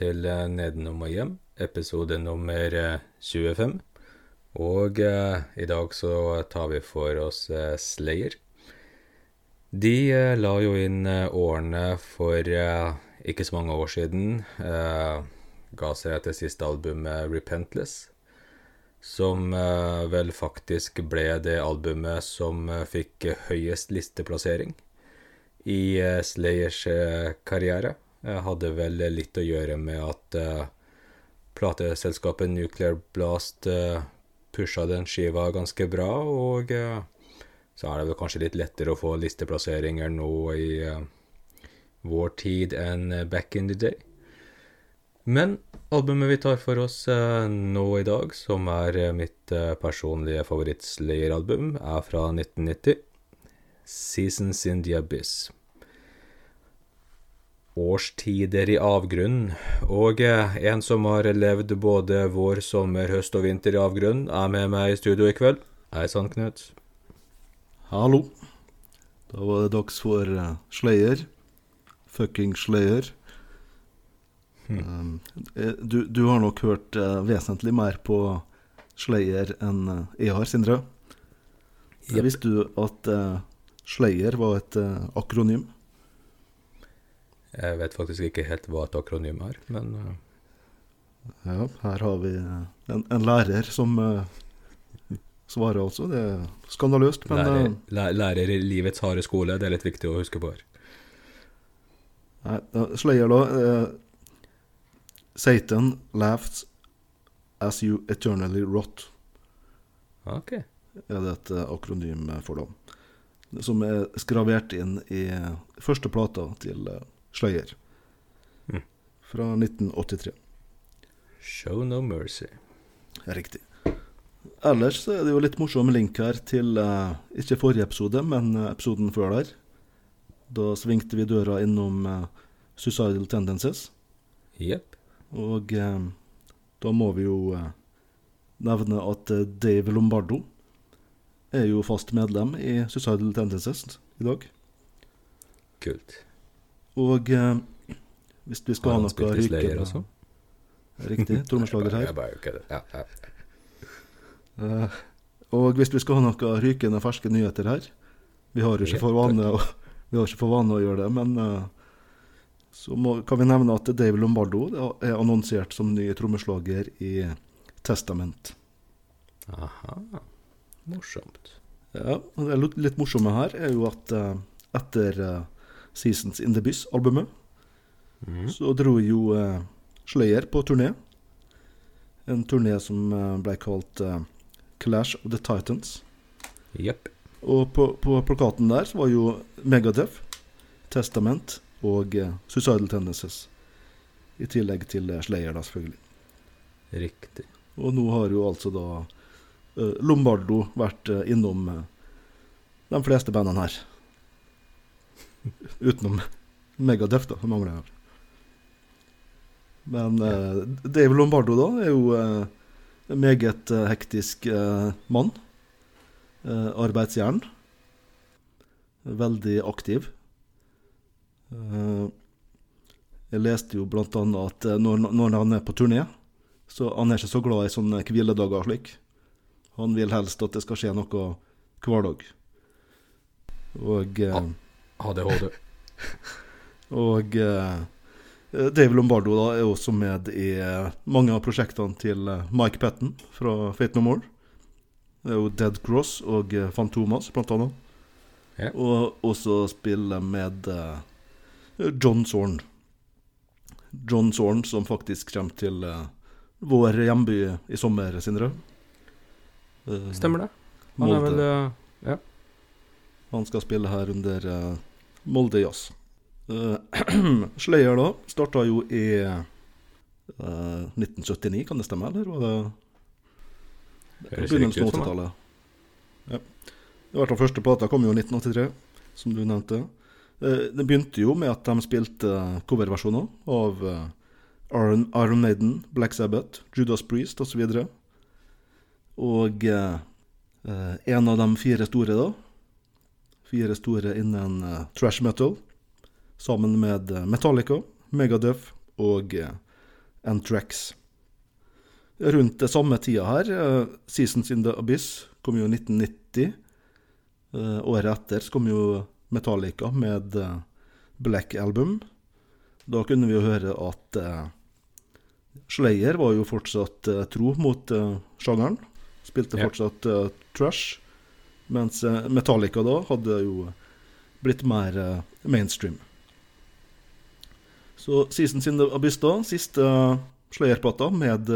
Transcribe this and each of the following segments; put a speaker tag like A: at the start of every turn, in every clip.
A: til eh, Nedenom og hjem, episode nummer eh, 25. Og eh, i dag så tar vi for oss eh, Slayer. De eh, la jo inn eh, årene for eh, ikke så mange år siden. eh, ga seg etter siste albumet Repentless. Som eh, vel faktisk ble det albumet som eh, fikk eh, høyest listeplassering i eh, Slayers eh, karriere. Jeg hadde vel litt å gjøre med at uh, plateselskapet Nuclear Blast uh, pusha den skiva ganske bra, og uh, så er det vel kanskje litt lettere å få listeplasseringer nå i eh, vår tid enn eh, back in the day. Men albumet vi tar for oss eh, nå i dag, som er eh, mitt eh, personlige favoritt-Slayer-album, er fra 1990. Seasons in the Abyss. Årstider i avgrunnen. Og eh, en som har levd både vår, sommer, høst og vinter i avgrunnen, er med meg i studio i kveld. Hei sann, Knut.
B: Hallo. Da var det dags for uh, Slayer. Fucking Slayer. Um, eh, du, du har nok hørt vesentlig mer på Slayer enn jeg har, Sindre.
A: Yep.
B: Visste du at Slayer var et akronym?
A: Jeg vet faktisk ikke helt hva et akronym er, men eh,
B: Ja, her har vi eh, en, en lærer som eh, svarer, altså. Det er skandaløst, men
A: lærer,
B: eh,
A: lærer i livets harde skole, det er litt viktig å huske på her.
B: Nei, da, Slayer, da. Eh, Satan laughs as you eternally rot,
A: Ok.
B: er det et akronym for dem. Som er skravert inn i første plata til Slayer.
A: Mm.
B: Fra 1983.
A: Show no mercy.
B: Riktig. Ellers så er det jo litt morsom link her til uh, ikke forrige episode, men uh, episoden før der. Da svingte vi døra innom uh, Suicidal Tendencies.
A: Yep.
B: Og da må vi jo nevne at Dave Lombardo er jo fast medlem i Suicidal Tendencies i dag.
A: Kult.
B: Og eh, hvis vi skal ha noe rykende
A: også?
B: Riktig. Trommeslager her.
A: Jeg bare kødder. Ja, ja.
B: Eh, og hvis vi skal ha noe rykende ferske nyheter her Vi har jo ikke for vane vane å gjøre det, men eh, så må, kan vi nevne at Dave Lombardo er annonsert som ny trommeslager i Testament.
A: Aha. Morsomt.
B: Ja, og Det litt, morsomme her er jo at eh, etter eh, Seasons in the Byss-albumet,
A: Mm.
B: så dro jo uh, Slayer på turné. En turné som uh, ble kalt uh, Clash of the Titans.
A: Yep.
B: Og på, på plakaten der så var jo Megadeth, Testament og Suicidal Tendencies. I tillegg til Slayer, da, selvfølgelig.
A: Riktig.
B: Og nå har jo altså da Lombardo vært innom de fleste bandene her. Utenom Megadef, da. mangler jeg. Men eh, Dave Lombardo, da, er jo eh, en meget eh, hektisk eh, mann. Eh, arbeidsjern. Veldig aktiv. Eh, jeg leste jo blant annet at når, når han er på turné, så han er ikke så glad i sånne hviledager og slik. Han vil helst at det skal skje noe hver dag. Og, eh,
A: ADHD.
B: og eh, Dave Lombardo da er også med i eh, mange av prosjektene til eh, Mike Patton fra Fate No More. Det er jo Dead Cross og eh, Fantomas, blant annet.
A: Ja.
B: Og også spiller med John Zorn. John Zorn som faktisk kommer til vår hjemby i sommer, Sindre.
A: Stemmer det. Han er vel Ja.
B: Han skal spille her under eh, Molde Jazz. Eh, Slayer da starta jo i uh, 1979, kan det stemme? Eller var det
A: Høres
B: begynnelsen
A: riktig ut
B: av
A: for meg.
B: 80-tallet? Ja. I hvert fall første plata kom jo i 1983, som du nevnte. Uh, Det begynte jo med at de spilte coverversjoner av uh, Iron, Iron Maiden, Black Sabbath, Judas Priest osv. Og, og eh, eh, en av de fire store, da Fire store innen uh, trash metal, sammen med eh, Metallica, Megaduff og uh, Antrax. Rundt det samme tida her, uh, Seasons in the Abyss kom jo 1990. Uh, året etter så kom jo Metallica med Black Album. Da kunne vi jo høre at Slayer var jo fortsatt tro mot sjangeren. Spilte fortsatt trash. Mens Metallica da hadde jo blitt mer mainstream. Så Season the Abyss, da, siste Slayer-plata med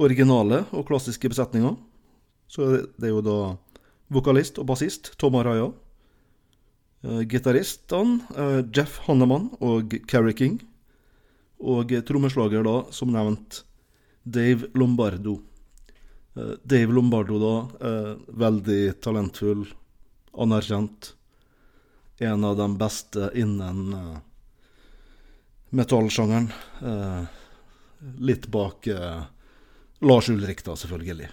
B: originale og klassiske besetninger. Så det er jo da vokalist og bassist Tom Araya. Gitaristene Jeff Hanneman og Carrie King. Og trommeslager, da, som nevnt, Dave Lombardo. Uh, Dave Lombardo, da, veldig talentfull, anerkjent. En av de beste innen metallsjangeren. Eh, litt bak eh, Lars Ulrik, da, selvfølgelig.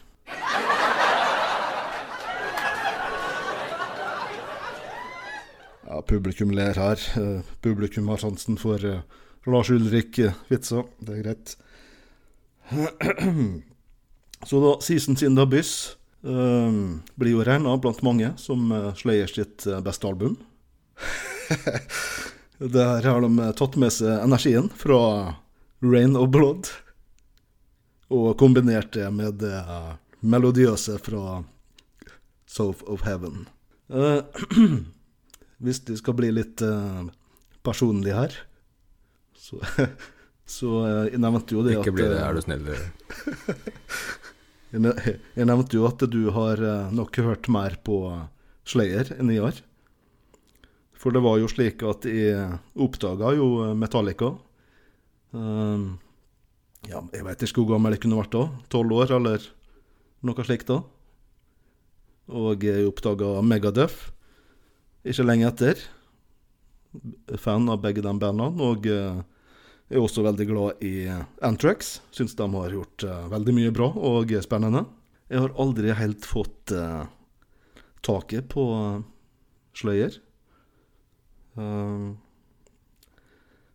B: Ja, publikum ler her. Eh, publikum har sansen for eh, Lars Ulrik-vitser. Det er greit. Så da, 'Seasons in the Abyss' um, blir jo regna blant mange som uh, Slayer sitt beste album. Der har de tatt med seg energien fra Rain of Blood og kombinert det med det melodiøse fra South of Heaven. Uh, hvis de skal bli litt uh, personlig her, så, så uh, jeg nevnte jo det
A: Ikke at Ikke bli det, er du snill.
B: jeg, nevnte jo at du har nok hørt mer på Slayer enn jeg har. For det var jo slik at jeg oppdaga jo Metallica. Um, ja, jeg veit ikke hvor gammel jeg kunne vært da. Tolv år, eller noe slikt. da. Og jeg oppdaga Megaduff ikke lenge etter. Fan av begge de bandene. Og jeg er også veldig glad i Antrax. Syns de har gjort uh, veldig mye bra og spennende. Jeg har aldri helt fått uh, taket på uh, Sløyer. Uh,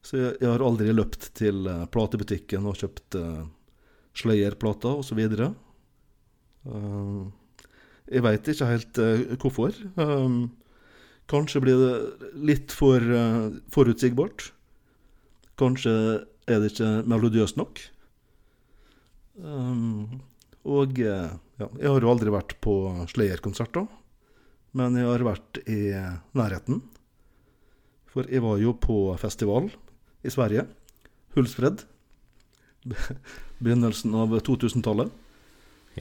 B: så jeg, jeg, har aldri løpt til platebutikken og kjøpt uh, Slayer-plater osv. Jeg veit ikke helt hvorfor. Kanskje blir det litt for forutsigbart. Kanskje er det ikke melodiøst nok. Um, og ja, jeg har jo aldri vært på Slayer-konserter, men jeg har vært i nærheten. For jeg var jo på festival i Sverige. Hulsfred. Begynnelsen av 2000-tallet.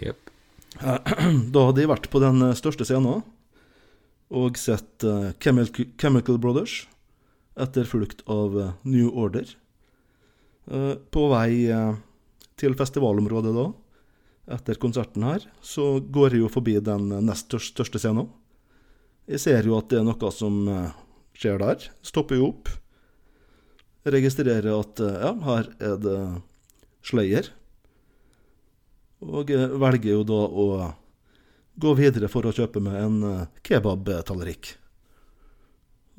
A: Yep.
B: Da hadde jeg vært på den største scenen og sett uh, Chemical Brothers, etterfulgt av uh, New Order. Uh, på vei til festivalområdet da, etter konserten her, så går jeg jo forbi den nest største scenen. Jeg ser jo at det er noe som skjer der. Stopper jo opp. Registrerer at eh, ja, her er det Slayer. Og eh, velger jo da å gå videre for å kjøpe meg en kebabtallrik.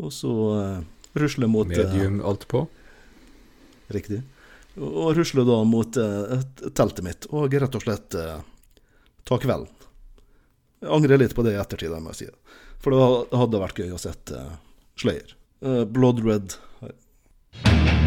B: Og så rusle mot
A: Medium alt på?
B: Riktig. Og, rusler rusle da mot uh, teltet mitt, og rett og slett ta kvelden. Jeg angrer litt på det i ettertid, må jeg si. For det hadde vært gøy å sette Slayer. Uh, Blood Red.
C: You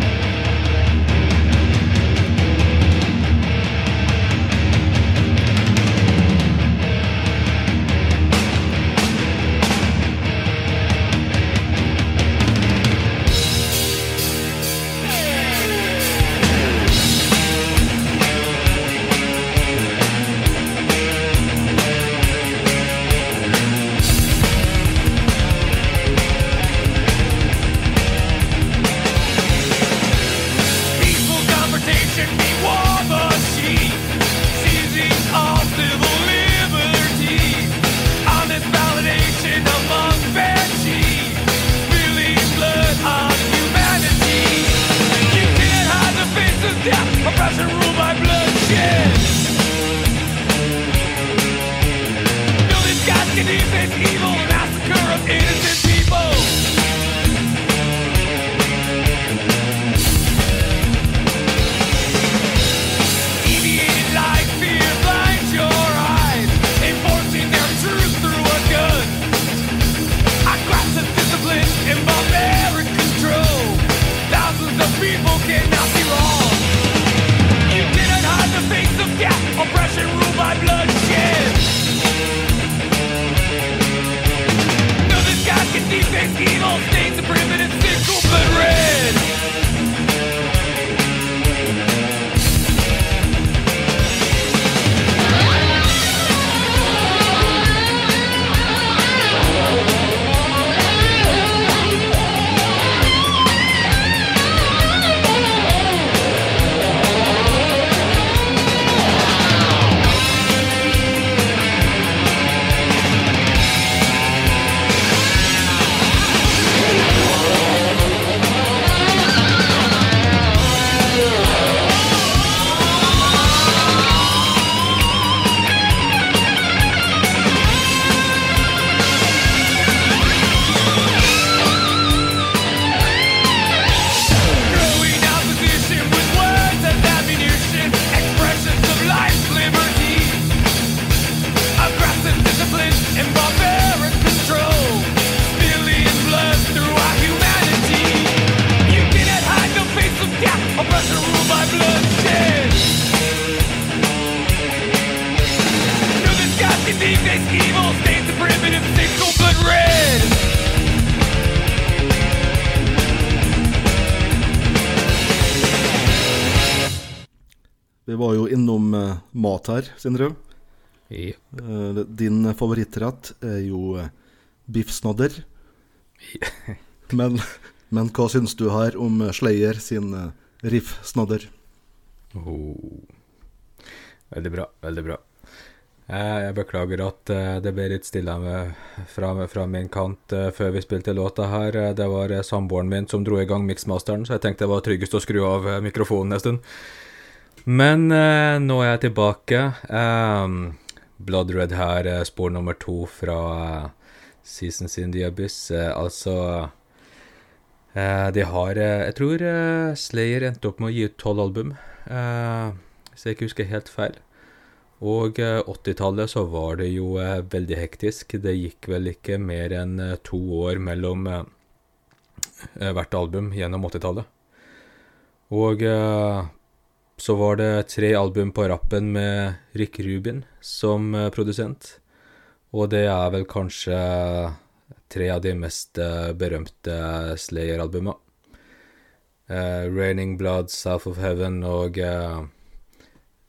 B: mat her, Sindre. Eh, din favorittrett er jo Biff biffsnadder. Men, men hva syns du her om eh, Slayer sin eh, riff-snadder?
A: Oh. Veldig bra, veldig bra. Eh, Jeg beklager at eh, det ble litt stille fra, fra min kant eh, før vi spilte låta her. Eh, Det var eh, samboeren min som dro i gang mixmasteren, så jeg tenkte det var tryggest å skru av eh, mikrofonen en stund. Men uh, nå er jeg tilbake. Um, Blood Red her, eh, spor nummer to fra eh, Seasons in the Abyss. Altså De har Jeg tror Slayer endte opp med å gi ut tolv album, hvis jeg ikke husker helt feil. Og eh, 80-tallet så var det jo veldig hektisk. Det gikk vel ikke mer enn to år mellom hvert album gjennom 80-tallet. Og så var det tre album på rappen med Rick Rubin som eh, produsent. Og det er vel kanskje tre av de mest eh, berømte Slayer-albuma. Uh, 'Raining Blood', 'South of Heaven' og uh,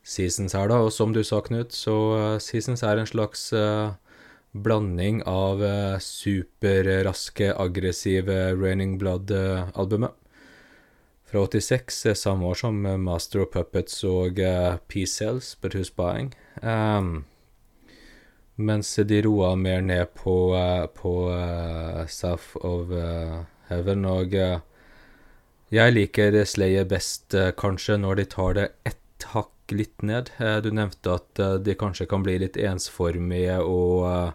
A: Seasons her, da. Og som du sa, Knut, så uh, Seasons er en slags blanding av superraske, aggressive 'Raining Blood'-albumet. Fra 86, eh, samme år som eh, Master of Puppets og uh, P-Cells, But Who's Buying. Um, mens de roa mer ned på, uh, på uh, South of Heaven, og jeg liker Slayer best kanskje når de tar det ett hakk litt ned. Du nevnte at de kanskje kan bli litt ensformige og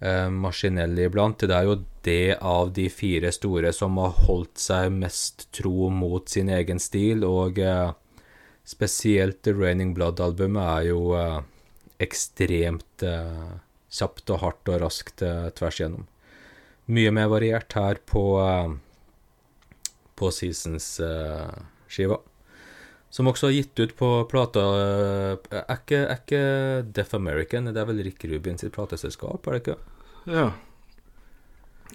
A: eh, iblant. Det er jo det av de fire store som har holdt seg mest tro mot sin egen stil, og eh, spesielt The Raining Blood-albumet er jo eh, ekstremt eh, kjapt og hardt og raskt eh, tvers igjennom. Mye mer variert her på, eh, på Seasons-skiva. Som også har gitt ut på plata eh, Er ikke, er ikke Deaf American, det er vel Rick Rubin sitt plateselskap, er det ikke?
B: Ja.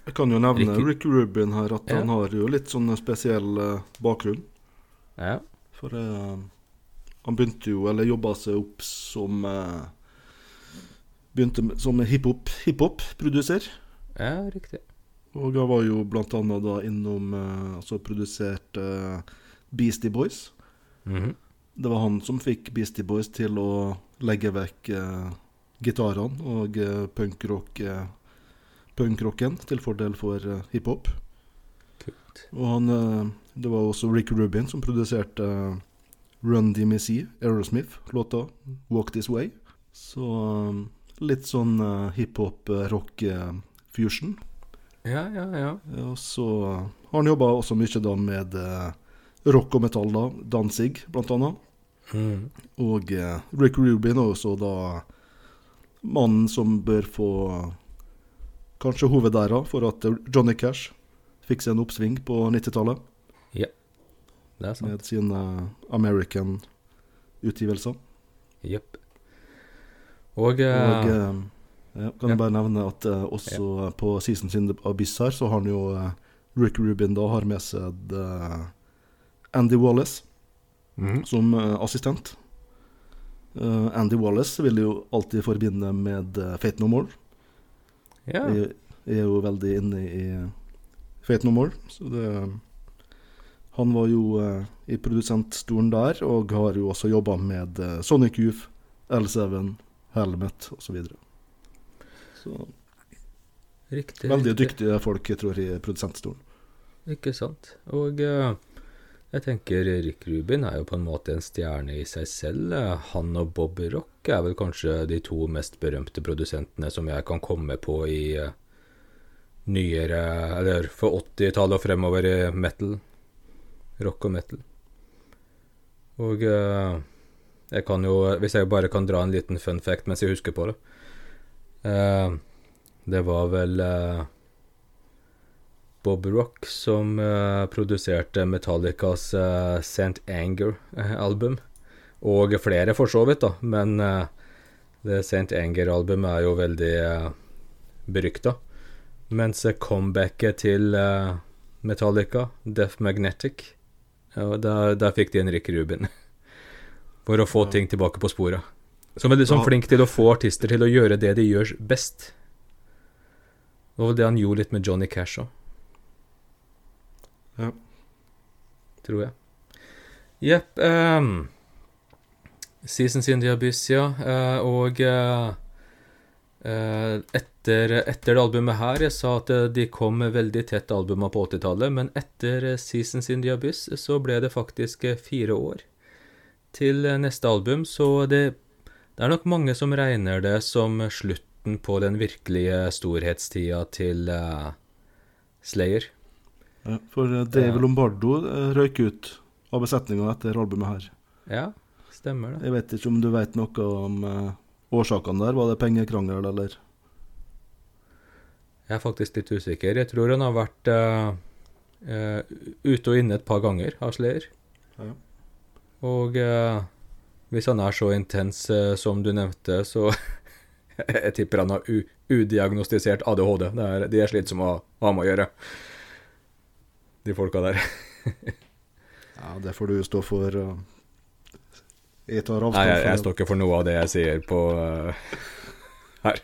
B: Jeg kan jo nevne
A: Rick,
B: Rick Rubin her, at
A: Ja.
B: han har jo litt sånn spesiell eh, bakgrunn.
A: Ja.
B: For eh, han begynte jo, eller jobba seg opp som eh, Begynte som hiphop-produser.
A: Hip ja, riktig.
B: og han var jo blant annet da innom eh, Altså produsert eh, Beastie Boys.
A: Mhm.
B: Det var han som fikk Beastie Boys til å legge vekk eh, gitarene og eh, punkrock eh, punkrocken til fordel for eh, hiphop. Og han eh, Det var også Rick Rubin som produserte eh, Run DMC, Aerosmith, låta 'Walk This Way'. Så eh, litt sånn hiphop-rock-fusion.
A: Ja, ja, ja.
B: Og så har han jobba også mye da med rock og metall, da. Danzig, blant annet.
A: Mm.
B: Og eh, Rick Rubin er også da mannen som bør få kanskje hovedæra for at Johnny Cash fikk seg en oppsving på 90-tallet Ja,
A: Det er sant.
B: med sine American-utgivelser.
A: Jepp. Og, uh,
B: Og eh, ja, kan
A: Ja.
B: jeg bare nevne at eh, også på Season sin Abyss her, så har han jo eh, Rick Rubin da har med seg eh, Andy Wallace
A: mm.
B: som eh, assistent. Eh, Andy Wallace vil jo alltid forbinde med eh, Fate No More.
A: Ja.
B: Jeg, jeg er jo veldig inne i Fate No More. Så det Han var jo eh, i produsentstolen der, og har jo også jobba med eh, Sonic Youth, L7, Helmet osv. Så, så
A: Riktig.
B: veldig
A: riktig.
B: dyktige folk, jeg tror, i produsentstolen.
A: Ikke sant. Og eh, jeg tenker Rick Rubin er jo på en måte en stjerne i seg selv. Han og Bob Rock er vel kanskje de to mest berømte produsentene som jeg kan komme på i eh, nyere Eller for 80-tallet og fremover i metal. Rock og metal. Og eh, jeg kan jo Hvis jeg bare kan dra en liten fun fact mens jeg husker på det. Eh, det var vel Bob Rock som uh, produserte Metallicas uh, St. Anger-album. Og flere, for så vidt, da. Men uh, Det St. Anger-albumet er jo veldig uh, berykta. Mens eh, comebacket til uh, Metallica, Death Magnetic, ja, der, der fikk de en Rick Rubin. For å få ting tilbake på sporet. Som er
B: liksom
A: flink til å få artister til å gjøre det de gjør best. Det var det han gjorde litt med Johnny Cash òg.
B: Ja.
A: Tror jeg. Jepp. Um, Seasons in the Abyss, ja. eh, og eh, etter, etter det albumet her Jeg sa at eh, de kom veldig tett albuma på 80-tallet, men etter Seasons in the Abyss så ble det faktisk fire år til neste album, så det, det er nok mange som regner det som slutten på den virkelige storhetstida til uh, Slayer.
B: Ja, for eh, Dave. Lombardo eh, røyk ut av besetninga etter albumet her.
A: Ja, stemmer det.
B: Jeg vet ikke om du vet noe om eh, årsakene der. Var det pengekrangel, eller?
A: Jeg er faktisk litt usikker. Jeg tror han har vært uh, uh, ute og inne et par ganger av Slayer.
B: Ja.
A: Og hvis han er så intens som du nevnte, så Jeg tipper han har udiagnostisert ADHD. Det er, de er slitsomme å ha med å gjøre, de folka der.
B: Ja, det får du stå for. eh. Jeg tar
A: Nei, jeg, jeg står ikke for noe av det jeg sier på uh, her.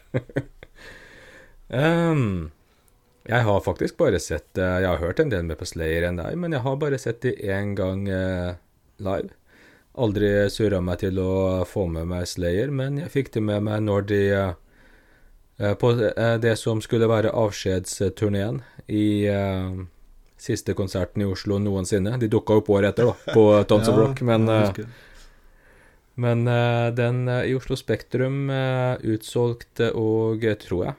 A: um, jeg har faktisk bare sett eh, Jeg har hørt en del med på Slayer enn deg, men jeg har bare sett de én gang eh, live. Aldri surra meg til å få med meg Slayer, men jeg fikk det med meg når de eh, eh, På eh, det som skulle være avskjedsturneen i eh, siste konserten i Oslo noensinne. De dukka opp året etter, da, på Tons of
B: Ja,
A: Rock, men eh, men uh, den uh, i Oslo Spektrum uh, utsolgt, eh, og tror jeg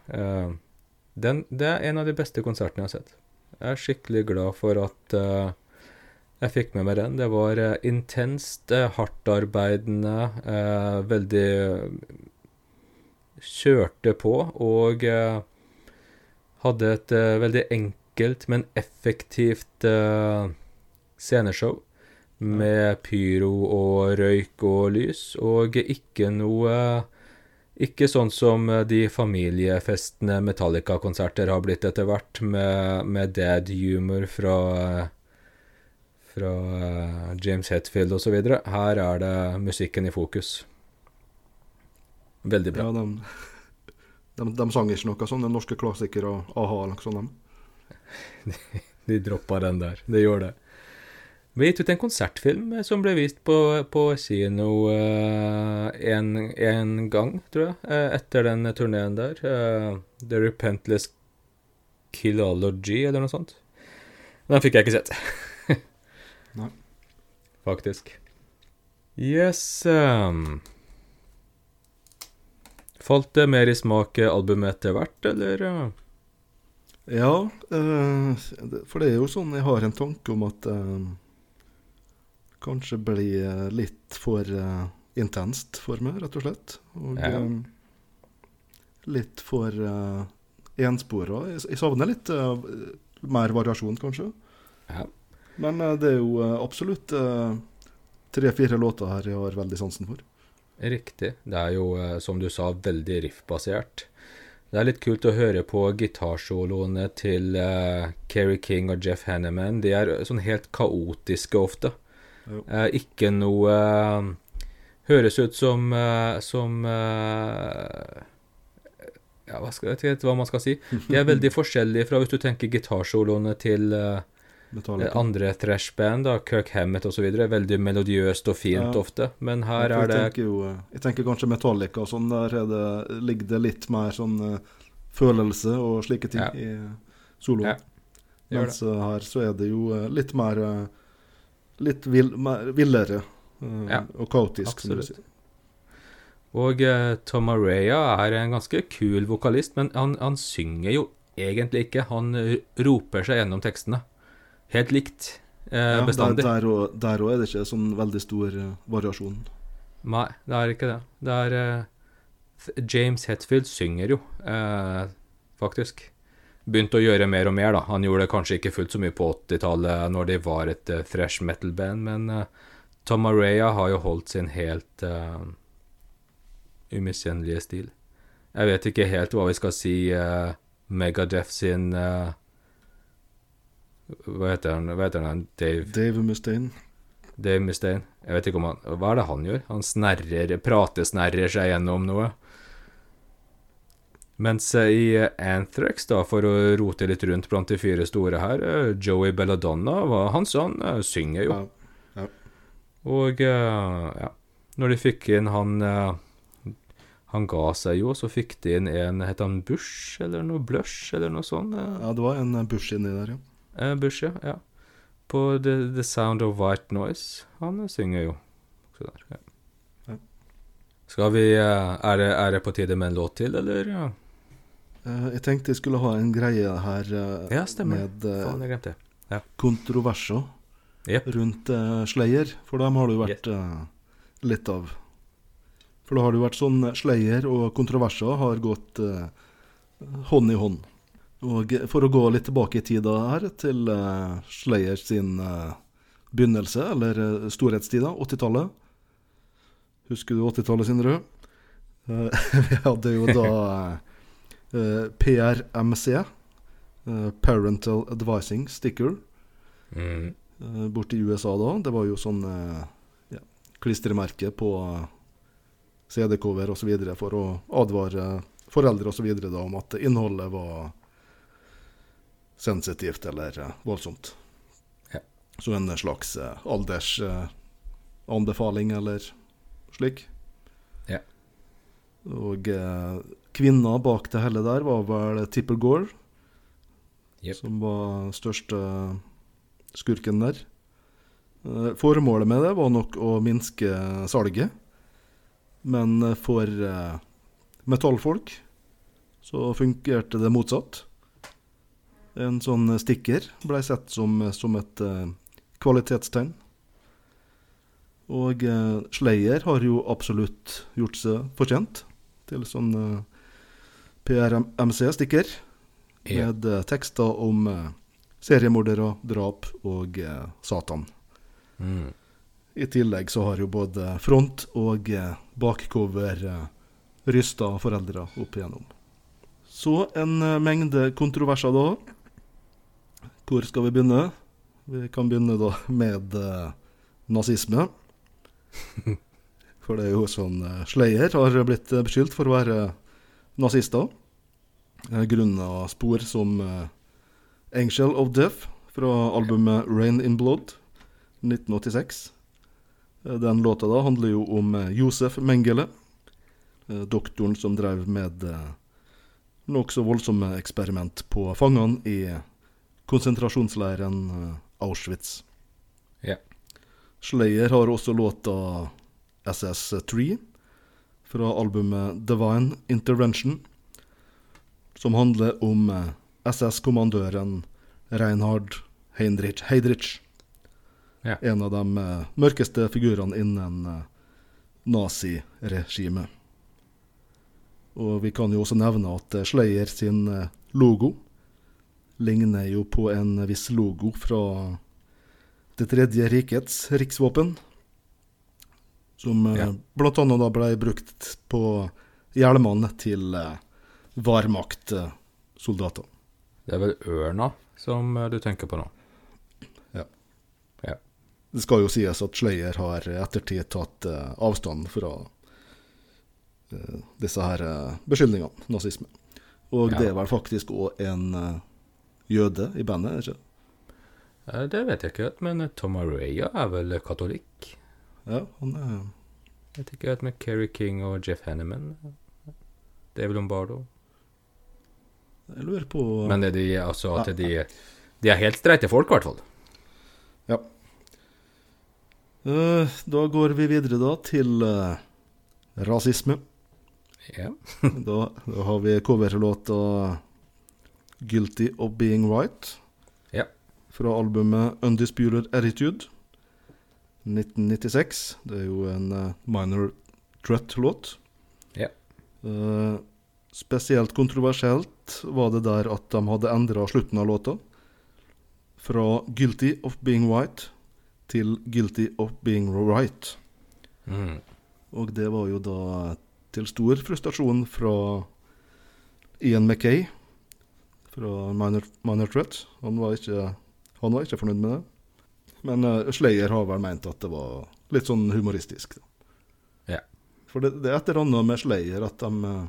A: den, Det er en av de beste konsertene jeg har sett. Jeg er skikkelig glad for at jeg fikk med meg den. Det var intenst, uh, hardtarbeidende, veldig Kjørte på og hadde et veldig enkelt, men effektivt uh, sceneshow med pyro og røyk og lys, og ikke noe Ikke sånn som de familiefestene Metallica-konserter har blitt etter hvert, med, med dad humor fra fra eh, James Hetfield osv. Her er det musikken i fokus. Veldig bra.
B: Ja, de, de, de sang ikke noe sånn, norske klassikere, a-ha eller noe sånt. de.
A: dropper droppa den der. Det gjør det. Vi gitt ut en konsertfilm eh, som ble vist på, på kino uh, en, en gang, tror jeg, uh, etter den turneen der. Uh, The Repentless Killology, eller noe sånt. Den fikk jeg ikke sett.
B: Nei.
A: Faktisk. Yes um, Falt det mer i smak albumet etter hvert, eller?
B: Ja, eh, for det er jo sånn jeg har en tanke om at eh, kanskje blir eh, litt for eh, intenst for meg, rett og slett. Og
A: Ja.
B: litt for uh, enspora. Jeg, savner litt uh, mer variasjon, kanskje.
A: Ja.
B: Men uh, det er jo absolutt tre-fire låter her jeg har veldig sansen for.
A: Riktig. Det er jo, som du sa, veldig riff-basert. Det er litt kult å høre på gitarsoloene til uh, Kerry King og Jeff Hanneman. De er sånn helt kaotiske ofte. Eh, ikke noe uh, Høres ut som uh, Som eh, Ja, hva skal, jeg vet ikke hva man skal si. De er veldig forskjellige fra hvis du tenker gitarsoloene til eh,
B: Metallica.
A: Andre trashband, da, Kirk Hammett osv. Veldig melodiøst og fint
B: Ja.
A: ofte. Men her
B: jeg
A: er det
B: tenker, jo, eh, jeg tenker kanskje Metallica og sånn, der er det, ligger det litt mer sånn eh, følelse og slike ting
A: Ja.
B: i eh, soloen.
A: Ja,
B: Mens det. her så er det jo eh, litt mer eh, Litt vill, mer, villere eh,
A: Ja,
B: og kaotisk, som du
A: absolutt.
B: sier.
A: Og uh, Tom Araya er en ganske kul vokalist, men han, han synger jo egentlig ikke. Han roper seg gjennom tekstene. Helt likt eh,
B: Ja,
A: bestandig.
B: Der òg er det ikke sånn veldig stor eh, variasjon.
A: Nei, det er ikke det. Det er eh, James Hetfield synger jo, eh, faktisk. Begynte å gjøre mer og mer, da. Han gjorde det kanskje ikke fullt så mye på 80-tallet når de var et uh, fresh metal-band, men uh, Tom Araya har jo holdt sin helt uh, umiskjennelige stil. Jeg vet ikke helt hva vi skal si uh, Megadeth sin eh, Hva heter han? Hva heter han? Dave,
B: Dave Mustaine.
A: Dave Mustaine? Jeg vet ikke om han Hva er det han gjør? Han snerrer, pratesnerrer seg gjennom noe. Mens i Anthrax, da, for å rote litt rundt blant de fire store her, eh, Joey Belladonna, hva- han sånn eh, synger jo.
B: Ja.
A: Og eh, ja, når de fikk inn han Han ga seg jo, så fikk de inn en Het han Bush, eller noe Blush, eller noe sånt?
B: ja, det var en Bush inni der, ja.
A: Eh, Bush, ja. ja. På The, The Sound of White Noise. Han eh, synger jo. Så der, ja.
B: Ja.
A: Skal vi eh, er, det, er det på tide med en låt til, eller? Ja,
B: Jeg tenkte jeg skulle ha en greie her
A: ja stemmer.
B: med
A: Faen, jeg glemte Ja.
B: kontroverser
A: yep.
B: rundt uh, Slayer, for dem har det jo vært uh, litt av. For da har det jo vært sånn Slayer og kontroverser har gått uh, hånd i hånd. Og eh, for å gå litt tilbake i tida her, til uh, Slayer sin uh, begynnelse, eller uh, storhetstida, 80-tallet. Husker du 80-tallet, Sindre? Uh, vi hadde jo da eh, PRMC, eh, Parental Advising Sticker
A: Mm.
B: eh, borte i USA da. Det var jo sånn eh, ja, klistremerke på eh, CD-cover osv. for å advare foreldre da om at innholdet var sensitivt eller eh, voldsomt.
A: Ja.
B: Så en slags eh, aldersanbefaling eller slik.
A: Ja.
B: Og eh, kvinna bak det hele der var vel Tipper Gore,
A: yep.
B: som var største skurken der. Eh, Formålet med det var nok å minske salget, men eh, for eh, metallfolk så fungerte det motsatt. En sånn stikker ble sett som, som et uh, kvalitetstegn. Og uh, Slayer har jo absolutt gjort seg fortjent til sånn eh, PRMC-stikker
A: Ja.
B: med eh, tekster om eh, seriemordere, drap og eh, Satan.
A: Mm.
B: I tillegg så har jo både front og eh, bakcover eh, rysta foreldre opp igjennom. Så en eh, mengde kontroverser da. Hvor skal vi begynne? Vi kan begynne da med eh, nazisme. For det er jo sånn eh, Slayer har blitt eh, beskyldt for å være nazister. Eh, Grunna spor som eh, Angel of Death fra albumet Rain in Blood 1986. Eh, Den låta da handler jo om eh, Josef Mengele, eh, doktoren som drev med eh, nokså voldsomme eksperiment på fangene i konsentrasjonsleiren eh, Auschwitz.
A: Ja.
B: Slayer har også låta SS3 fra albumet Divine Intervention, som handler om eh, SS-kommandøren Reinhard Heinrich Heidrich.
A: Ja.
B: En av de eh, mørkeste figurene innen naziregimet. Og vi kan jo også nevne at Slayer sin logo ligner jo på en viss logo fra Det tredje rikets riksvåpen. Som eh,
A: Ja.
B: annet da ble brukt på hjelmene til varmaktsoldater.
A: Det er vel ørna som eh, du tenker på nå? Ja.
B: Det skal jo sies at Slayer har i ettertid tatt eh, avstand fra eh, disse her eh, beskyldningene, nazisme. Og
A: Ja.
B: det er vel faktisk òg en eh, jøde i bandet, er ikke?
A: Eh, Det vet jeg ikke men eh, Tom Araya er vel katolikk?
B: Ja, han er
A: Vet ikke helt med Kerry King og Jeff Hanneman. vel Lombardo.
B: Jeg lurer på
A: Men er de, altså at de, de er helt streite folk, i hvert fall.
B: Ja. Da går vi videre da til eh, rasisme.
A: Ja.
B: Da, da har vi coverlåta 'Guilty of Being Right'
A: Ja.
B: fra albumet 'Undisputed Attitude' 1996. Det er jo en uh, minor threat-låt.
A: Ja.
B: Uh, spesielt kontroversielt var det der at de hadde endra slutten av låta. Fra 'Guilty of Being White' til 'Guilty of Being Right'.
A: Mm.
B: Og det var jo da til stor frustrasjon fra Ian Mackay fra Minor, Minor Threat. Han var, ikke, han var ikke fornøyd med det. Men uh, Slayer har vel ment at det var litt sånn humoristisk.
A: Ja.
B: For det, det er et eller annet med Slayer at de, eh,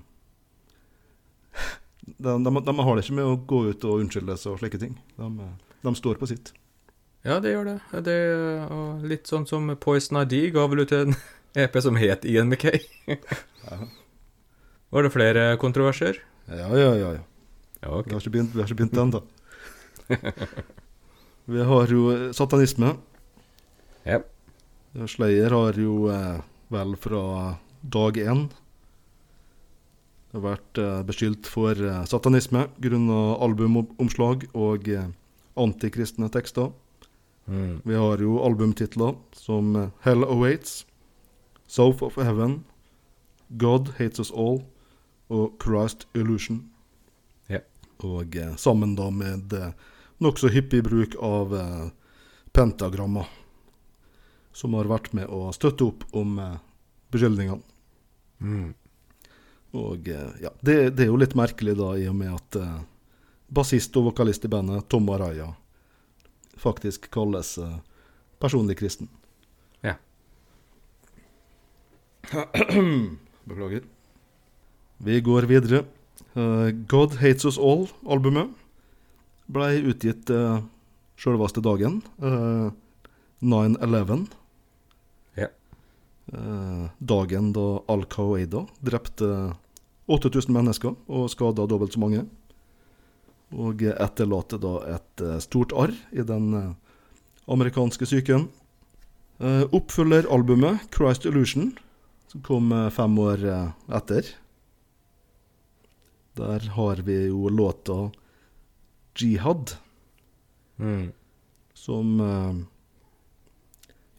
B: de, de, de har det ikke med å gå ut og unnskylde seg og slike ting. De, eh, de står på sitt.
A: Ja, det gjør det. det og litt sånn som Poison ID ga vel ut en EP som het Ian McKay. Var det flere kontroverser?
B: Ja, ja, ja. ja.
A: Ja, okay.
B: Vi har begynt, vi har ikke begynt ennå. vi har jo eh, satanisme.
A: Ja.
B: Slayer har jo eh, vel fra dag én vært eh, beskyldt for eh, satanisme grunna albumomslag og eh, antikristne tekster.
A: Mm.
B: Vi har jo albumtitler som eh, Hell Awaits, South of Heaven, God Hates Us All og Christ Illusion. Og eh, sammen da med eh, nokså hyppig bruk av eh, pentagrammer, som har vært med å støtte opp om beskyldningene.
A: Mm.
B: Og ja, det, det er jo litt merkelig da, i og med at eh, bassist og vokalist i bandet, Tom Araya, faktisk kalles eh, personlig kristen.
A: Ja.
B: Beklager. Vi går videre. Eh, God Hates Us All-albumet ble utgitt uh, sjølveste dagen. Uh, 9-11.
A: Ja.
B: Uh, dagen da Al Qaida drepte 8000 mennesker og skada dobbelt så mange. Og etterlater da et eh, stort arr i den eh, amerikanske psyken. Uh, Oppfølgeralbumet, 'Christ Illusion', som kom eh, fem år eh, etter. Der har vi jo låta 'Jihad',
A: Mm.
B: som eh,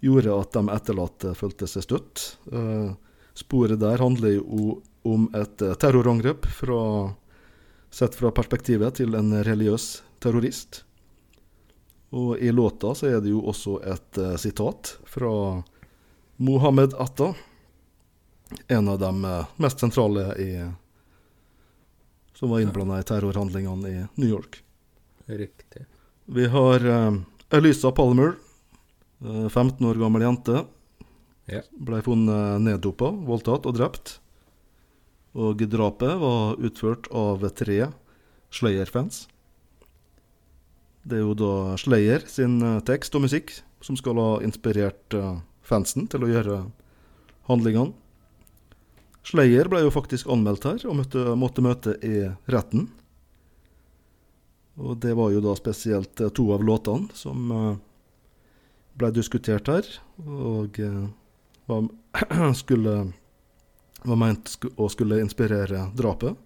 B: gjorde at de etterlatte følte seg støtt. Eh, sporet der handler jo om et eh, terrorangrep fra, sett fra perspektivet til en religiøs terrorist. Og i låta så er det jo også et uh, sitat fra Mohammed Atta, en av de eh, mest sentrale i som var innblanda i terrorhandlingene i New York.
A: Riktig.
B: Vi har eh, Elisa Palmer, eh, 15 år gammel jente.
A: Ja.
B: Ble funnet neddopa, voldtatt og drept. Og drapet var utført av tre Slayer-fans. Det er jo da Slayer sin eh, tekst og musikk som skal ha inspirert eh, fansen til å gjøre handlingene. Slayer ble jo faktisk anmeldt her og møtte, måtte møte i retten. Og det var jo da spesielt eh, to av låtene som eh, ble diskutert her, og eh, var, skulle, var ment å skulle inspirere drapet.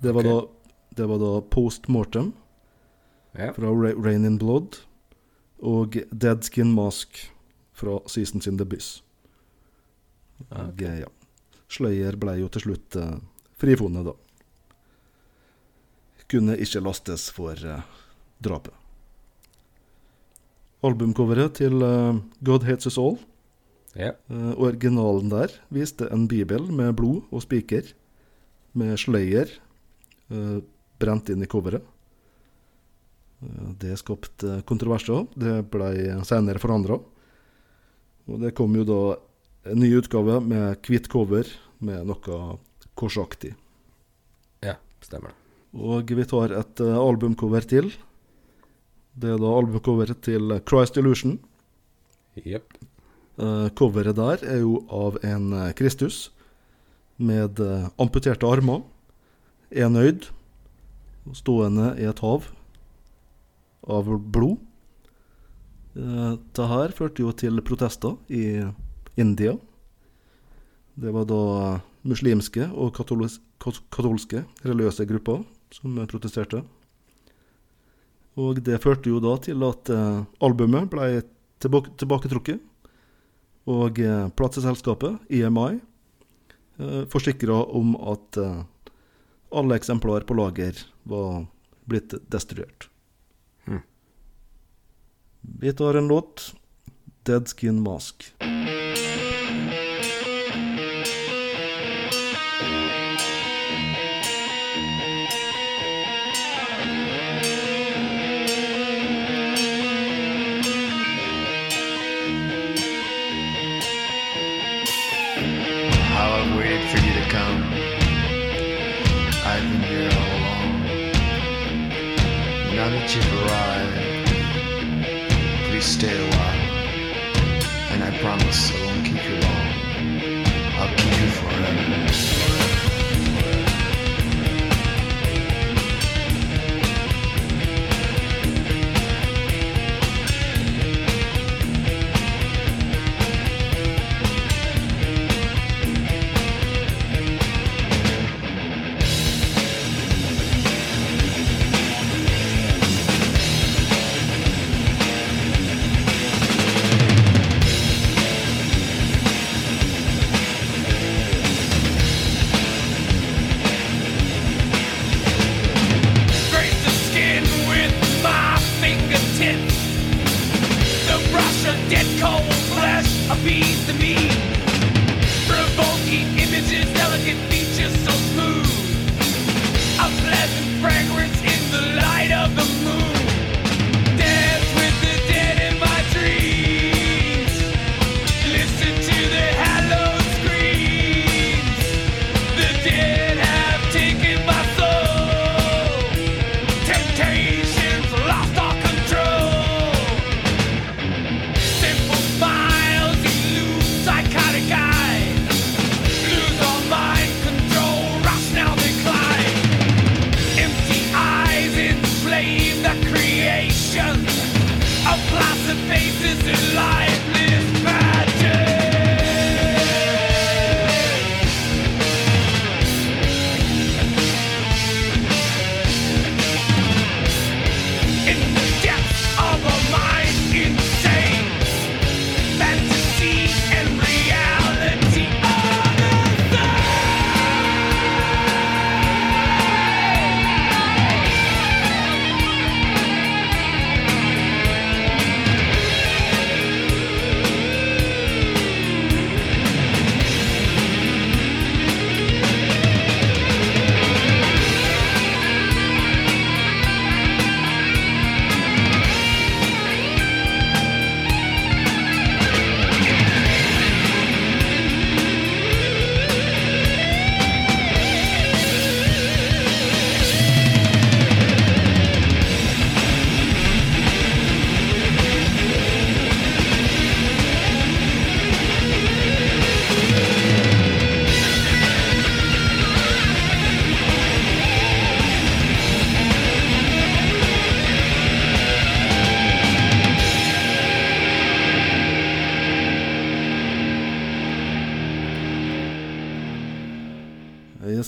B: Det var,
A: okay.
B: da, det var da Post Mortem
A: yeah.
B: fra Rain in Blood og Dead Skin Mask fra Seasons in the Byss. Okay. Ja. Slayer ble jo til slutt eh, frifunnet, da. Kunne ikke lastes for eh, drapet. Albumcoveret til eh, God Hates Us All,
A: Ja.
B: eh, originalen der, viste en bibel med blod og spiker, med Slayer eh, brent inn i coveret. Det skapte kontroverser. Det ble senere forandra. Og det kom jo da en ny utgave med hvitt cover med noe korsaktig.
A: ja, stemmer det.
B: Og vi tar et eh, albumcover til. Det er da albumcoveret til Christ Illusion.
A: Jepp.
B: Eh, coveret der er jo av en eh, Kristus med amputerte armer, enøyd, stående i et hav av blod. Dette det her førte jo til protester i India. Det var da muslimske og katolis katolske religiøse grupper som protesterte. Og det førte jo da til at eh, albumet ble tilbake, tilbaketrukket. Og eh, plateselskapet, EMI, eh, forsikra om at alle eksemplar på lager var blitt destruert.
A: Hmm.
B: Vi tar en låt. Dead Skin Mask.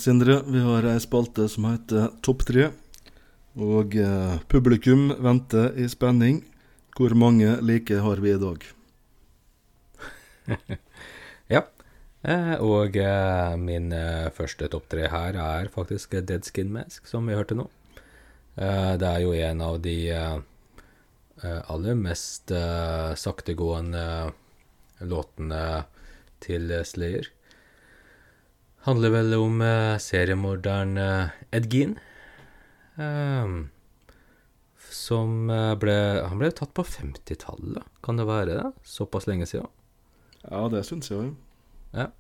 B: Sindre, vi har ei spalte som heter Topp tre. Og eh, publikum venter i spenning. Hvor mange like har vi i dag?
A: Ja. Eh, og eh, min eh, første topp tre her er faktisk Dead Skin Mask, som vi hørte nå. Eh, det er jo en av de eh, aller mest saktegående låtene til Slayer. Handler vel om uh, seriemorderen uh, Ed Gein. Um, som eh, ble Han ble tatt på 50-tallet, kan det være det? Såpass lenge siden?
B: Ja, det syns jeg òg.
A: Ja.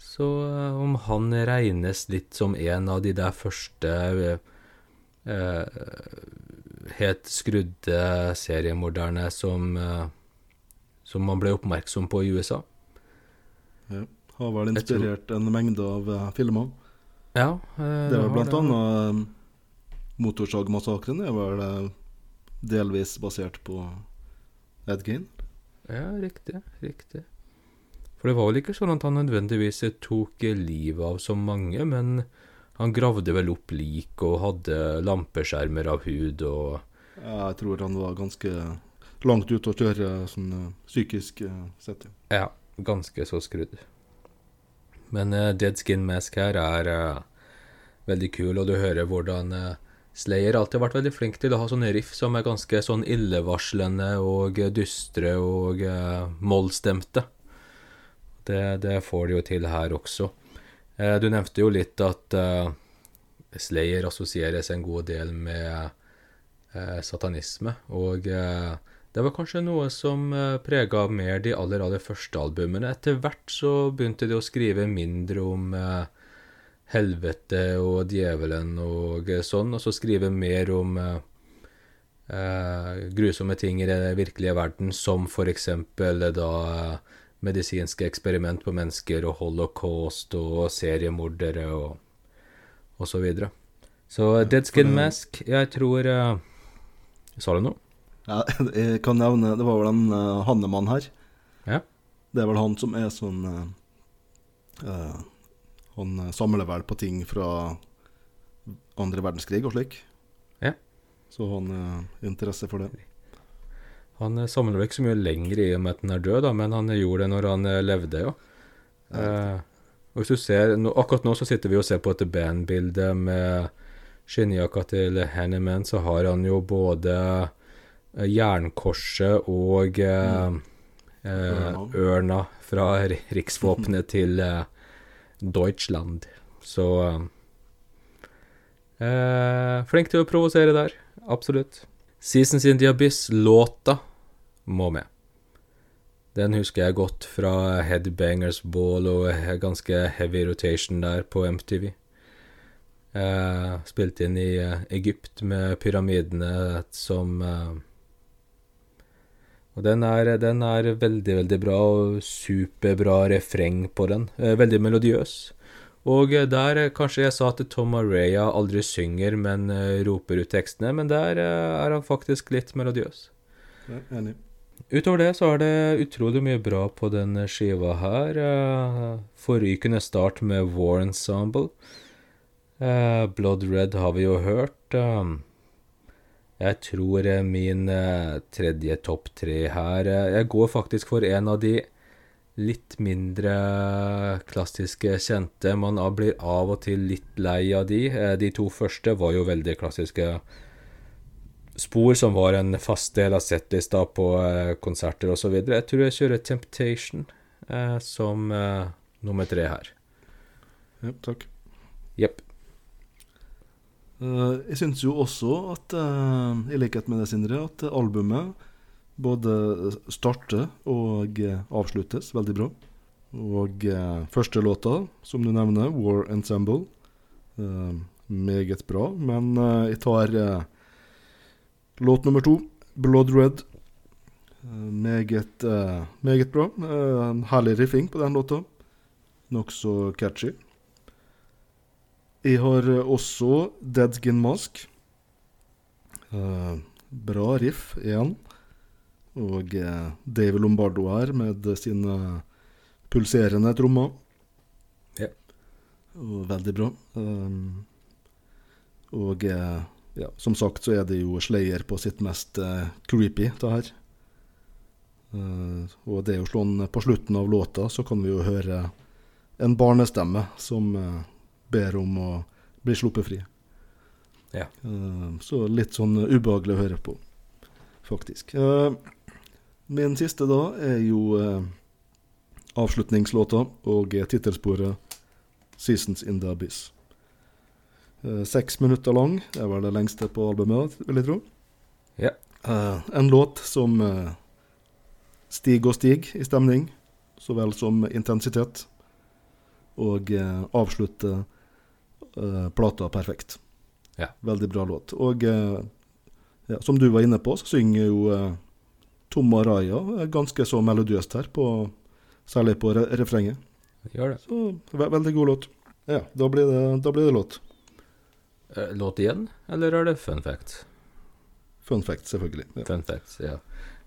A: Så uh, om han regnes litt som en av de der første helt skrudde seriemorderne som som man ble oppmerksom på i USA.
B: Ja. Har vel inspirert en mengde av uh, filmer.
A: Ja, eh,
B: Det er vel blant annet eh, Motorsagmassakren er vel eh, delvis basert på Ed Gein.
A: Ja, riktig, riktig. For det var vel ikke sånn at han nødvendigvis tok livet av så mange, men han gravde vel opp lik og hadde lampeskjermer av hud og
B: Ja, Jeg tror han var ganske langt ute å kjøre sånn psykisk sett. ja.
A: Ja, ganske så skrudd. Men eh, Dead Skin Mask her er eh, veldig kul, og du hører hvordan eh, Slayer alltid har vært veldig flink til å ha sånne riff som er ganske sånn illevarslende og dystre og uh, mollstemte. Det, det får de jo til her også. Uh, du nevnte jo litt at uh, Slayer assosieres en god del med uh, satanisme, og eh, det var kanskje noe som uh, prega mer de aller, aller første albumene. Etter hvert så begynte de å skrive mindre om eh, helvete og djevelen og eh, sånn, og så skrive mer om eh, eh, grusomme ting i den virkelige verden, som eh, da eh, medisinske eksperiment på mennesker og holocaust og seriemordere og, og så videre. Så eh, Dead Skin Mask, jeg tror eh, Sa du noe?
B: Ja, jeg kan nevne Det var vel en uh, Hannemann her.
A: Ja.
B: Det er vel han som er sånn uh, Han samler vel på ting fra andre verdenskrig og slik.
A: Ja.
B: Så han har interesse for det.
A: Han samler vel ikke så mye lenger i og med at han er død, da, men han gjorde det når han levde, levde, ja. Eh, og hvis du ser, nå, Akkurat nå så sitter vi og ser på et bandbilde med skinnjakka til Hanneman, så har han jo både jernkorset og eh, eh,
B: Ørna.
A: fra ri- riksvåpenet til eh, Deutschland. Så eh, eh, Flink til å provosere der, absolutt. Seasons in the Abyss-låta må med. Den husker jeg godt fra Headbangers Ball og ganske heavy rotation der på MTV. Eh, spilt inn i eh, Egypt med pyramidene som eh, Og den er, den er veldig, veldig bra, og superbra refreng på den. Eh, veldig melodiøs. Og eh, der eh, kanskje jeg sa at Tom Araya aldri synger, men roper ut tekstene, men der er han faktisk litt melodiøs.
B: Ja, enig.
A: Utover det så er det utrolig mye bra på denne skiva her. Forrykende start med War Ensemble. Blood Red har vi jo hørt. Jeg tror eh, min eh, tredje topp tre her eh, Jeg går faktisk for en av de litt mindre klassiske kjente. Man blir av og til litt lei av de. De to første var jo veldig klassiske spor som var en fast del av settlista på konserter osv. Jeg tror jeg kjører Temptation som nummer tre her.
B: Ja, takk.
A: Jepp.
B: Eh, jeg syns jo også at, eh, i likhet med det, Sindre, at albumet både starter og avsluttes veldig bra. Og eh, første låta, som du nevner, 'War Ensemble', meget bra. Men jeg tar låt nummer to, 'Blood Red'. Meget, meget bra. Herlig riffing på den låta. Nokså catchy. Jeg har eh, også Dead Skin Mask. Eh, bra riff igjen. Og eh, Dave Lombardo her med sine pulserende trommer.
A: Ja.
B: Og veldig bra. Um, og eh, ja, som sagt så er det jo Slayer på sitt mest eh, creepy, det her. Og det er jo sånn på slutten av låta så kan vi jo høre en barnestemme som ber om å bli sluppet fri.
A: Ja.
B: Eh, så litt sånn ubehagelig å høre på, faktisk. Eh, min siste da er jo eh, avslutningslåta og tittelsporet 'Seasons in the Abyss'. Seks minutter lang, det er vel det lengste på albumet, vil jeg tro.
A: Ja.
B: En låt som stiger og stiger i stemning, så vel som intensitet. Og avslutter eh, plata perfekt.
A: Ja.
B: Veldig bra låt. Og eh, ja, som du var inne på, så synger jo eh, Tom Araya ganske så melodiøst her, på, særlig på re refrenget.
A: Gjør det.
B: Så ve veldig god låt. Ja, da blir det, da blir det låt.
A: Eh, Låt igjen, eller er det fun fact?
B: Fun fact, selvfølgelig. Ja.
A: Fun facts, ja.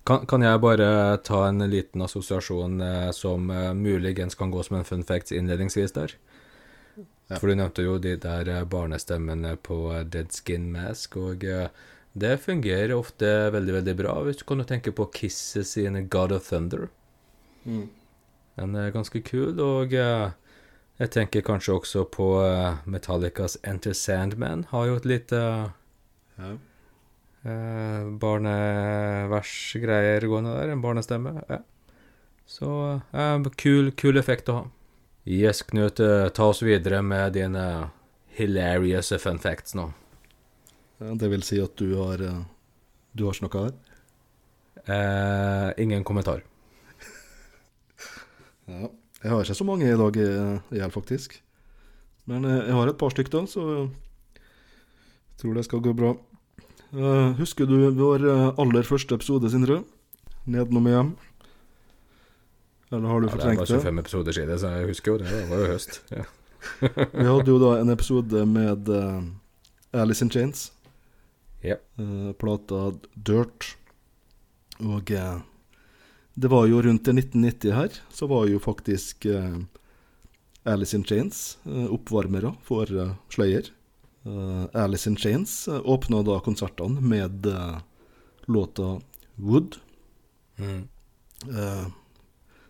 A: Kan, kan jeg bare ta en liten assosiasjon eh, som eh, muligens kan gå som en fun fact innledningsvis der?
B: Ja.
A: For du nevnte jo de der eh, barnestemmene på eh, Dead Skin Mask, og eh, det fungerer ofte veldig, veldig bra. Hvis du kan tenke på Kisses sine God of Thunder.
B: Mm.
A: Den er ganske kul, og jeg tenker kanskje også på Metallicas Enter Sandman. Har jo et lite
B: Ja.
A: eh, barneversgreier gående der. En barnestemme. Ja. Så eh, kul, kul effekt å ha. Yes, Knut, eh, ta oss videre med dine hilarious fun facts nå.
B: Det vil si at du har eh, Du har snakka her?
A: Eh, ingen kommentar.
B: Ja. Jeg har ikke så mange i dag, eh, i hjel, faktisk. Men eh, jeg har et par stykk da, så jeg tror det skal gå bra. Eh, husker du vår eh, aller første episode, Sindre? Nedenom hjem? Eller har du
A: Ja, det
B: Det
A: var 25 episoder siden, så jeg husker jo det. Det var jo høst. Ja.
B: Vi hadde jo da en episode med uh, Alice in Chains.
A: Ja.
B: Uh, plata Dirt. Og uh, det var jo rundt 1990 her, så var jo faktisk eh, Alice in Chains oppvarmere for Slayer. Alice in Chains åpna da konsertene med låta Wood.
A: Mm.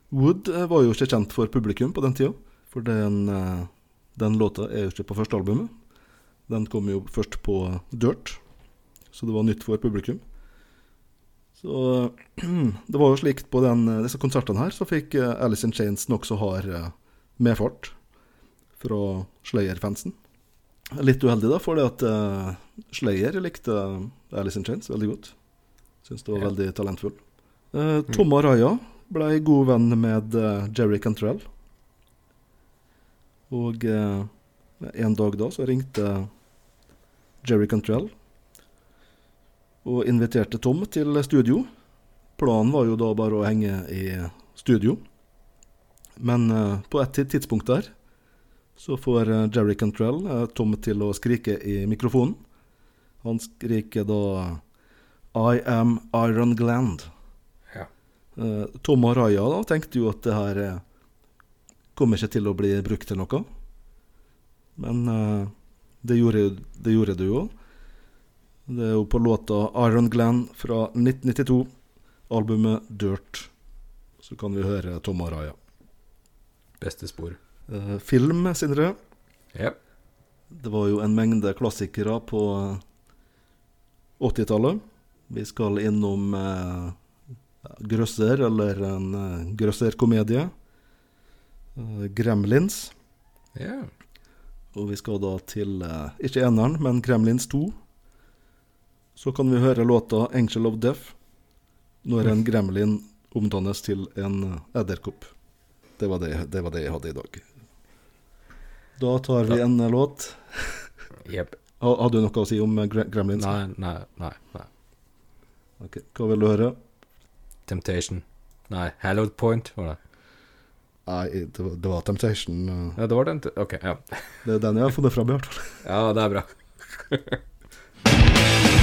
B: Wood eh, var jo ikke kjent for publikum på den tida, for den, eh, den låta er jo ikke på første albumet. Den kom jo først på Dirt, så det var nytt for publikum. Så det var jo slikt på den, eh, disse konsertene her, så fikk Alice in Chains nokså hard medfart fra Slayer-fansen. Litt uheldig, da, for det at Slayer likte Alice in Chains veldig godt. Syns det var veldig talentfull. Tom Araya ble god venn med eh, Jerry Cantrell. Og eh, en dag da så ringte Jerry Cantrell og inviterte Tom til studio. Planen var jo da bare å henge i studio. Men eh, på et tidspunkt der så får Jerry Cantrell Tom til å skrike i mikrofonen. Han skriker da I am Iron Gland. Eh, Tom Araya da tenkte jo at det her eh, kommer ikke til å bli brukt til noe. Men eh, det gjorde, det jo. Det er jo på låta Iron Glenn' fra 1992, albumet Dirt. Så kan vi høre Tom Araya.
A: Beste spor.
B: Film, Sindre.
A: Ja.
B: Det var jo en mengde klassikere på eh, 80-tallet. Vi skal innom grøsser, eller en uh, grøsserkomedie. Uh, Gremlins.
A: Yeah.
B: Og vi skal da til uh, ikke eneren, men Gremlins 2. Så kan vi høre låta 'Angel of Death' når en gremlin omdannes til en eh, edderkopp. Det var det, det var det jeg hadde i dag. Da tar vi en eh, låt.
A: Jepp.
B: Ha- Hadde du noe å si om eh, Gremlins?
A: Nei, nei, nei. nei.
B: Okay. Hva vil du høre?
A: Temptation. Nei, Hallowed Point var det.
B: Nei, det var, det var Temptation. eh.
A: Ja, det var den. Ok, ja.
B: Det er den jeg har funnet fram, i hvert fall.
A: Ja, det er bra.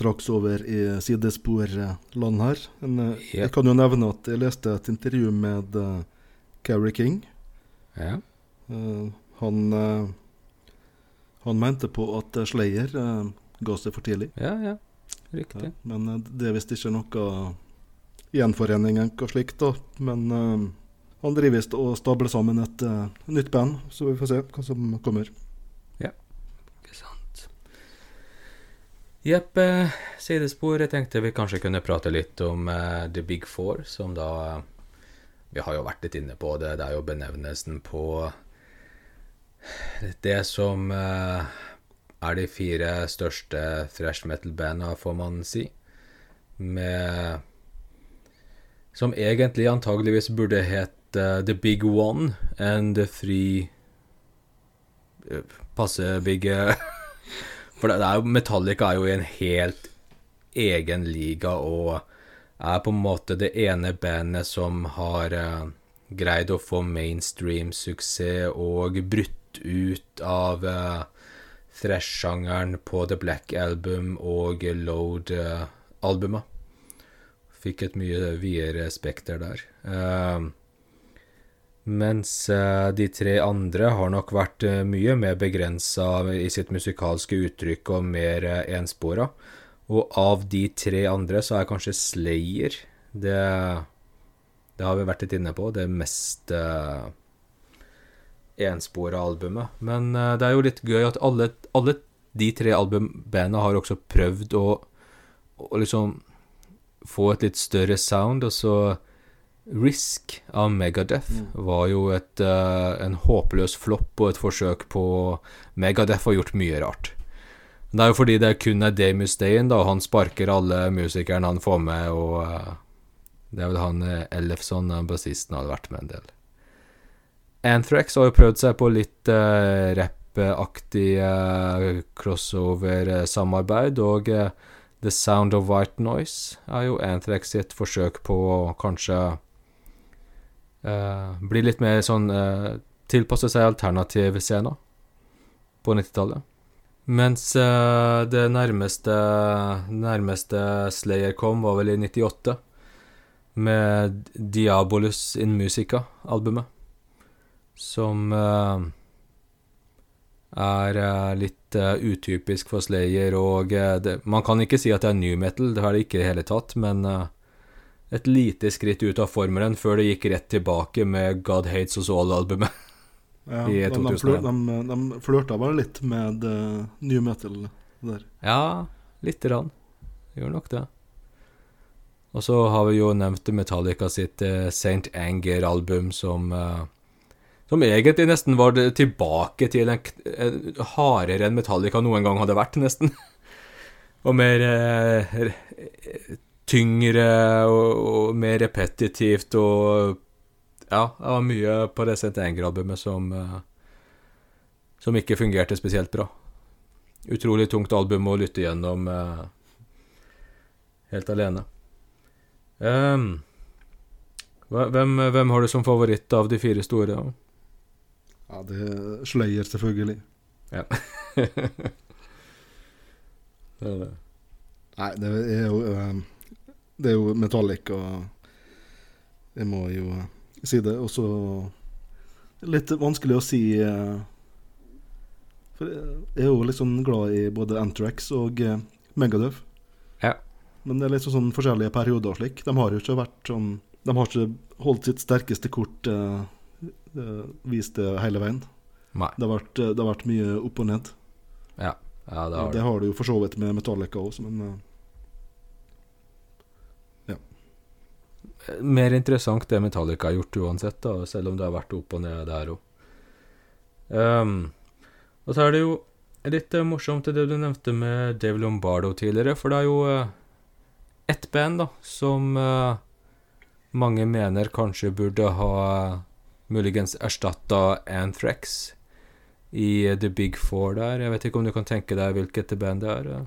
B: straks over i sidesporland her. Men eh,
A: Ja.
B: jeg kan jo nevne at jeg leste et intervju med uh, Carrie King.
A: Ja.
B: Uh, han, uh, han mente på at eh, Slayer uh, ga seg for tidlig.
A: ja, ja. Riktig.
B: Men eh, det er visst ikke noe gjenforening eller noe slikt, da. Men eh, han driver visst og stabler sammen et eh, nytt band, så vi får se hva som kommer.
A: Ikke sant. Jepp, sidespor. Jeg tenkte vi kanskje kunne prate litt om uh, The Big Four, som da eh, Vi har jo vært litt inne på det. Det er jo benevnelsen på det som uh, er de fire største thrash metal-banda, får man si. Med Som egentlig antageligvis burde hett The Big One and The Three Passe big For det, er jo, Metallica er jo i en helt egen liga og er på en måte det ene bandet som har uh, greid å få mainstream-suksess og brutt ut av uh, thrash-sjangeren på The Black Album og Load-albumet. Fikk et mye videre spekter der. Eh, mens eh, de tre andre har nok vært eh, mye mer begrensa i sitt musikalske uttrykk og mer uh, enspora. Og av de tre andre så er kanskje Slayer det Det har vi vært litt inne på. Det mest enspora albumet. Men eh, det er jo litt gøy at alle, alle de tre albumbandene har også prøvd å, å liksom få et litt større sound, og så Risk av Megadeth var jo et, uh, en håpløs flopp og et forsøk på Megadeth har gjort mye rart. Det er jo fordi det kun er Dave Mustaine, da, han sparker alle musikerne han får med, og uh, det er vel han eh, Ellefson, bassisten, hadde vært med en del. Anthrax har jo prøvd seg på litt uh, rappaktig uh, crossover-samarbeid, og The Sound of White Noise er jo Anthrax sitt forsøk på å kanskje eh, bli litt mer sånn uh, Tilpasse seg alternativscener på 90-tallet. Mens uh, det nærmeste, nærmeste Slayer kom, var vel i 98, med Diabolus in Musica-albumet, som eh, er eh, litt eh, utypisk for Slayer, og eh, det, man kan ikke si at det er new metal, det er det ikke i det hele tatt, men eh, et lite skritt ut av formelen før det gikk rett tilbake med God Hates Us All-albumet.
B: Ja,
A: I
B: 2001. de,
A: 2001.
B: flør, de, de flørta bare litt med uh, new metal der.
A: Ja, lite grann. Gjør nok det. Og så har vi jo nevnt Metallica sitt uh, St. Anger-album som uh, Som egentlig nesten var det tilbake til en, en hardere enn Metallica noen gang hadde vært, nesten. og mer eh, Tyngre og, og mer repetitivt og Ja, det var mye på det St. Anger-albumet som eh, Som ikke fungerte spesielt bra. Utrolig tungt album å lytte gjennom eh, helt alene. Um, hvem, hvem har du som favoritt av de fire store?
B: Ja, det er Slayer, selvfølgelig.
A: Ja. det er det.
B: Nei, det er jo eh, Det er jo Metallica Jeg må jo eh, si det. Og så litt vanskelig å si eh, For jeg er jo sånn glad i både Antrax og Megadøv.
A: Ja.
B: Men det er litt sånn, forskjellige perioder og slik. De har jo ikke vært sånn De har ikke holdt sitt sterkeste kort eh, eh, vist det hele veien.
A: Nei.
B: Det har vært, eh, det har vært mye opp og ned.
A: Ja, ja det har
B: det
A: du.
B: har du jo for så vidt med Metallica også, men
A: mer interessant det Metallica har gjort uansett, da, selv om det har vært opp og ned der òg. og så er det jo litt eh, morsomt det du nevnte med Dave Lombardo tidligere, for det er jo uh, ett band da, som uh, mange mener kanskje burde ha muligens erstatta Anthrax i The Big Four der. Jeg vet ikke om du kan tenke deg hvilket band det er.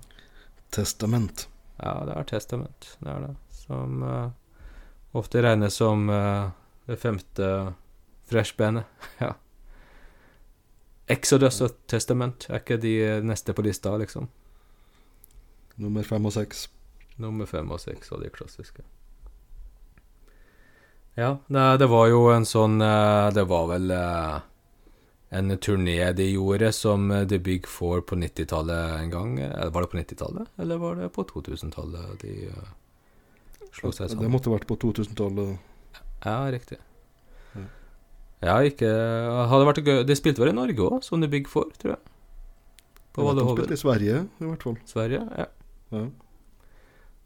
B: Testament.
A: Ja, det er Testament. Det er det. Som eh, ofte regnes som uh, det femte Fresh-bandet. ja. Exodus og Testament er ikke de eh, neste på lista, liksom.
B: Nummer fem og seks.
A: Nummer fem og seks av de klassiske. Ja, nei, det var jo en sånn eh, Det var vel en turné de gjorde som The Big Four på 90-tallet en gang. Var det på 90-tallet, eller var det på 2000-tallet de eh, slo seg
B: Det
A: sammen?
B: måtte vært på 2000-tallet.
A: Ja, riktig.
B: Ja.
A: Ikke Hadde vært gøy De spilte vel i Norge òg, som The Big Four, tror jeg. På
B: Jeg vet De spilte i Sverige, i hvert fall.
A: Sverige. Ja.
B: Ja.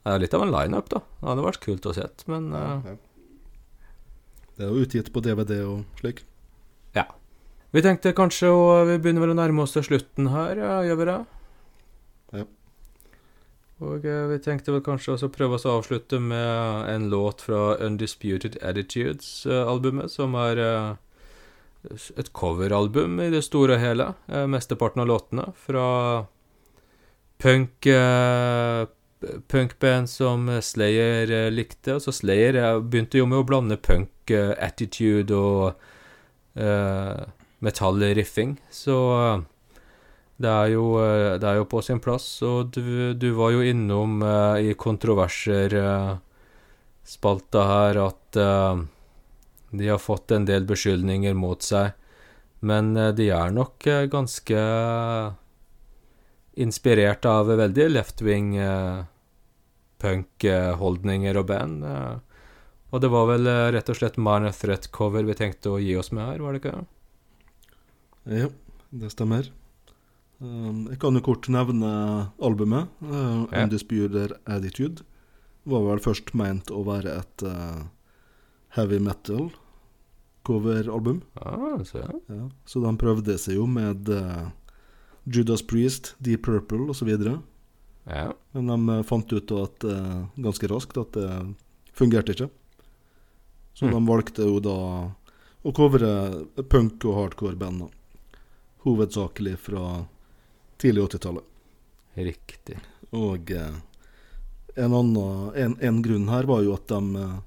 A: Det er litt av en lineup, da. Det hadde vært kult å se, men eh,
B: Ja. Det er jo utgitt på DVD og slik. Ja.
A: Vi tenkte kanskje å Vi begynner vel å nærme oss til slutten her, ja, gjør vi det? Og eh, vi tenkte vel kanskje også prøve oss å avslutte med en låt fra Undisputed Attitudes-albumet, som er eh, et coveralbum i det store og hele. Eh, mesteparten av låtene fra punk punkband som Slayer likte. Altså Slayer begynte jo med å blande punk, attitude og eh, metallriffing, så det er, jo, eh, det er jo på sin plass. Og du, du var jo innom eh, i kontroverser-spalta her at eh, de har fått en del beskyldninger mot seg, men eh, de er nok eh, ganske inspirert av veldig left-wing eh, punk-holdninger og band. eh. Og det var vel eh, rett og slett Minor Threat-cover vi tenkte å gi oss med her, var det ikke?
B: Ja, det stemmer. Um, jeg kan jo kort nevne albumet. Uh,
A: Ja.
B: Undisputed Attitude var vel først meint å være et uh, heavy metal coveralbum.
A: Ah, så ja.
B: Ja. Så de prøvde seg jo med uh, Judas Priest, Deep Purple osv.
A: ja.
B: Men de eh, fant ut at, ganske raskt at det fungerte ikke. Så
A: Mm.
B: de valgte jo da å covre punk- og hardcore-band. Hovedsakelig fra tidlig 80-tallet.
A: Riktig.
B: Og eh, en, annen, en, en grunn her var jo at de eh,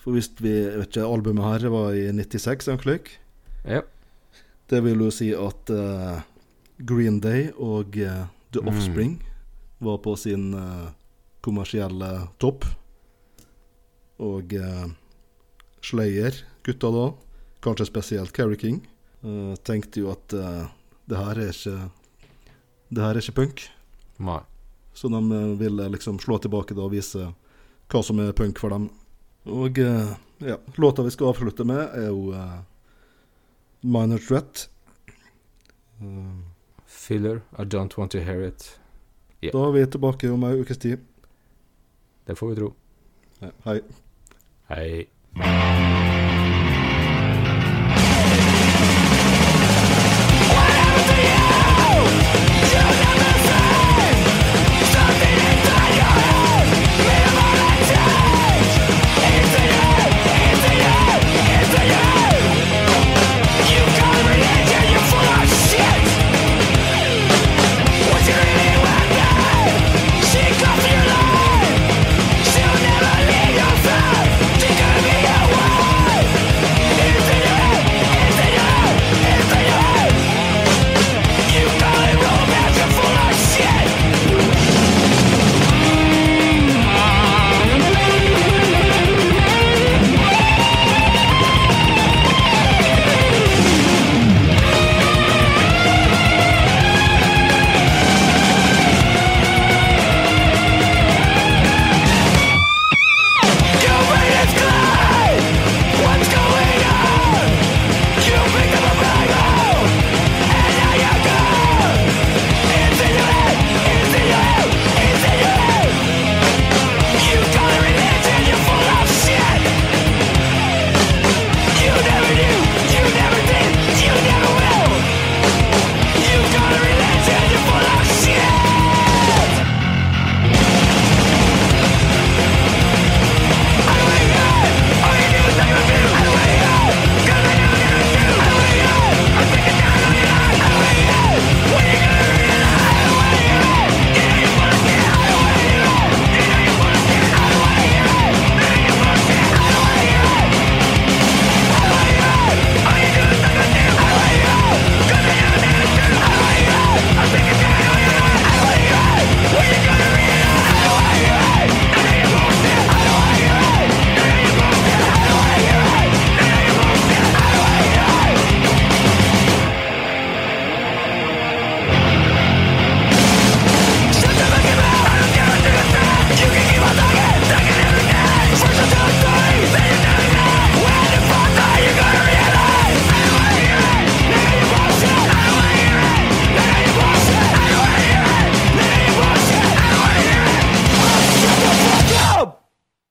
B: For hvis vi jeg vet ikke, Albumet her var i 96, en klikk.
A: Ja.
B: Det vil jo si at eh, Green Day og eh, The
A: Mm.
B: Offspring var på sin eh, kommersielle topp. Og uh, Slayer, gutta da, kanskje spesielt Carrie King, eh, tenkte jo at eh, det her er ikke Det her er ikke punk.
A: Nei.
B: Så de eh, ville liksom slå tilbake og vise hva som er punk for dem. Og eh, ja, låta vi skal avslutte med, er jo uh, Minor Threat. Uh,
A: Filler, I don't want to hear it. Yeah.
B: Da er vi tilbake om ei ukes tid.
A: Det får vi tro.
B: Hei.
A: Hei.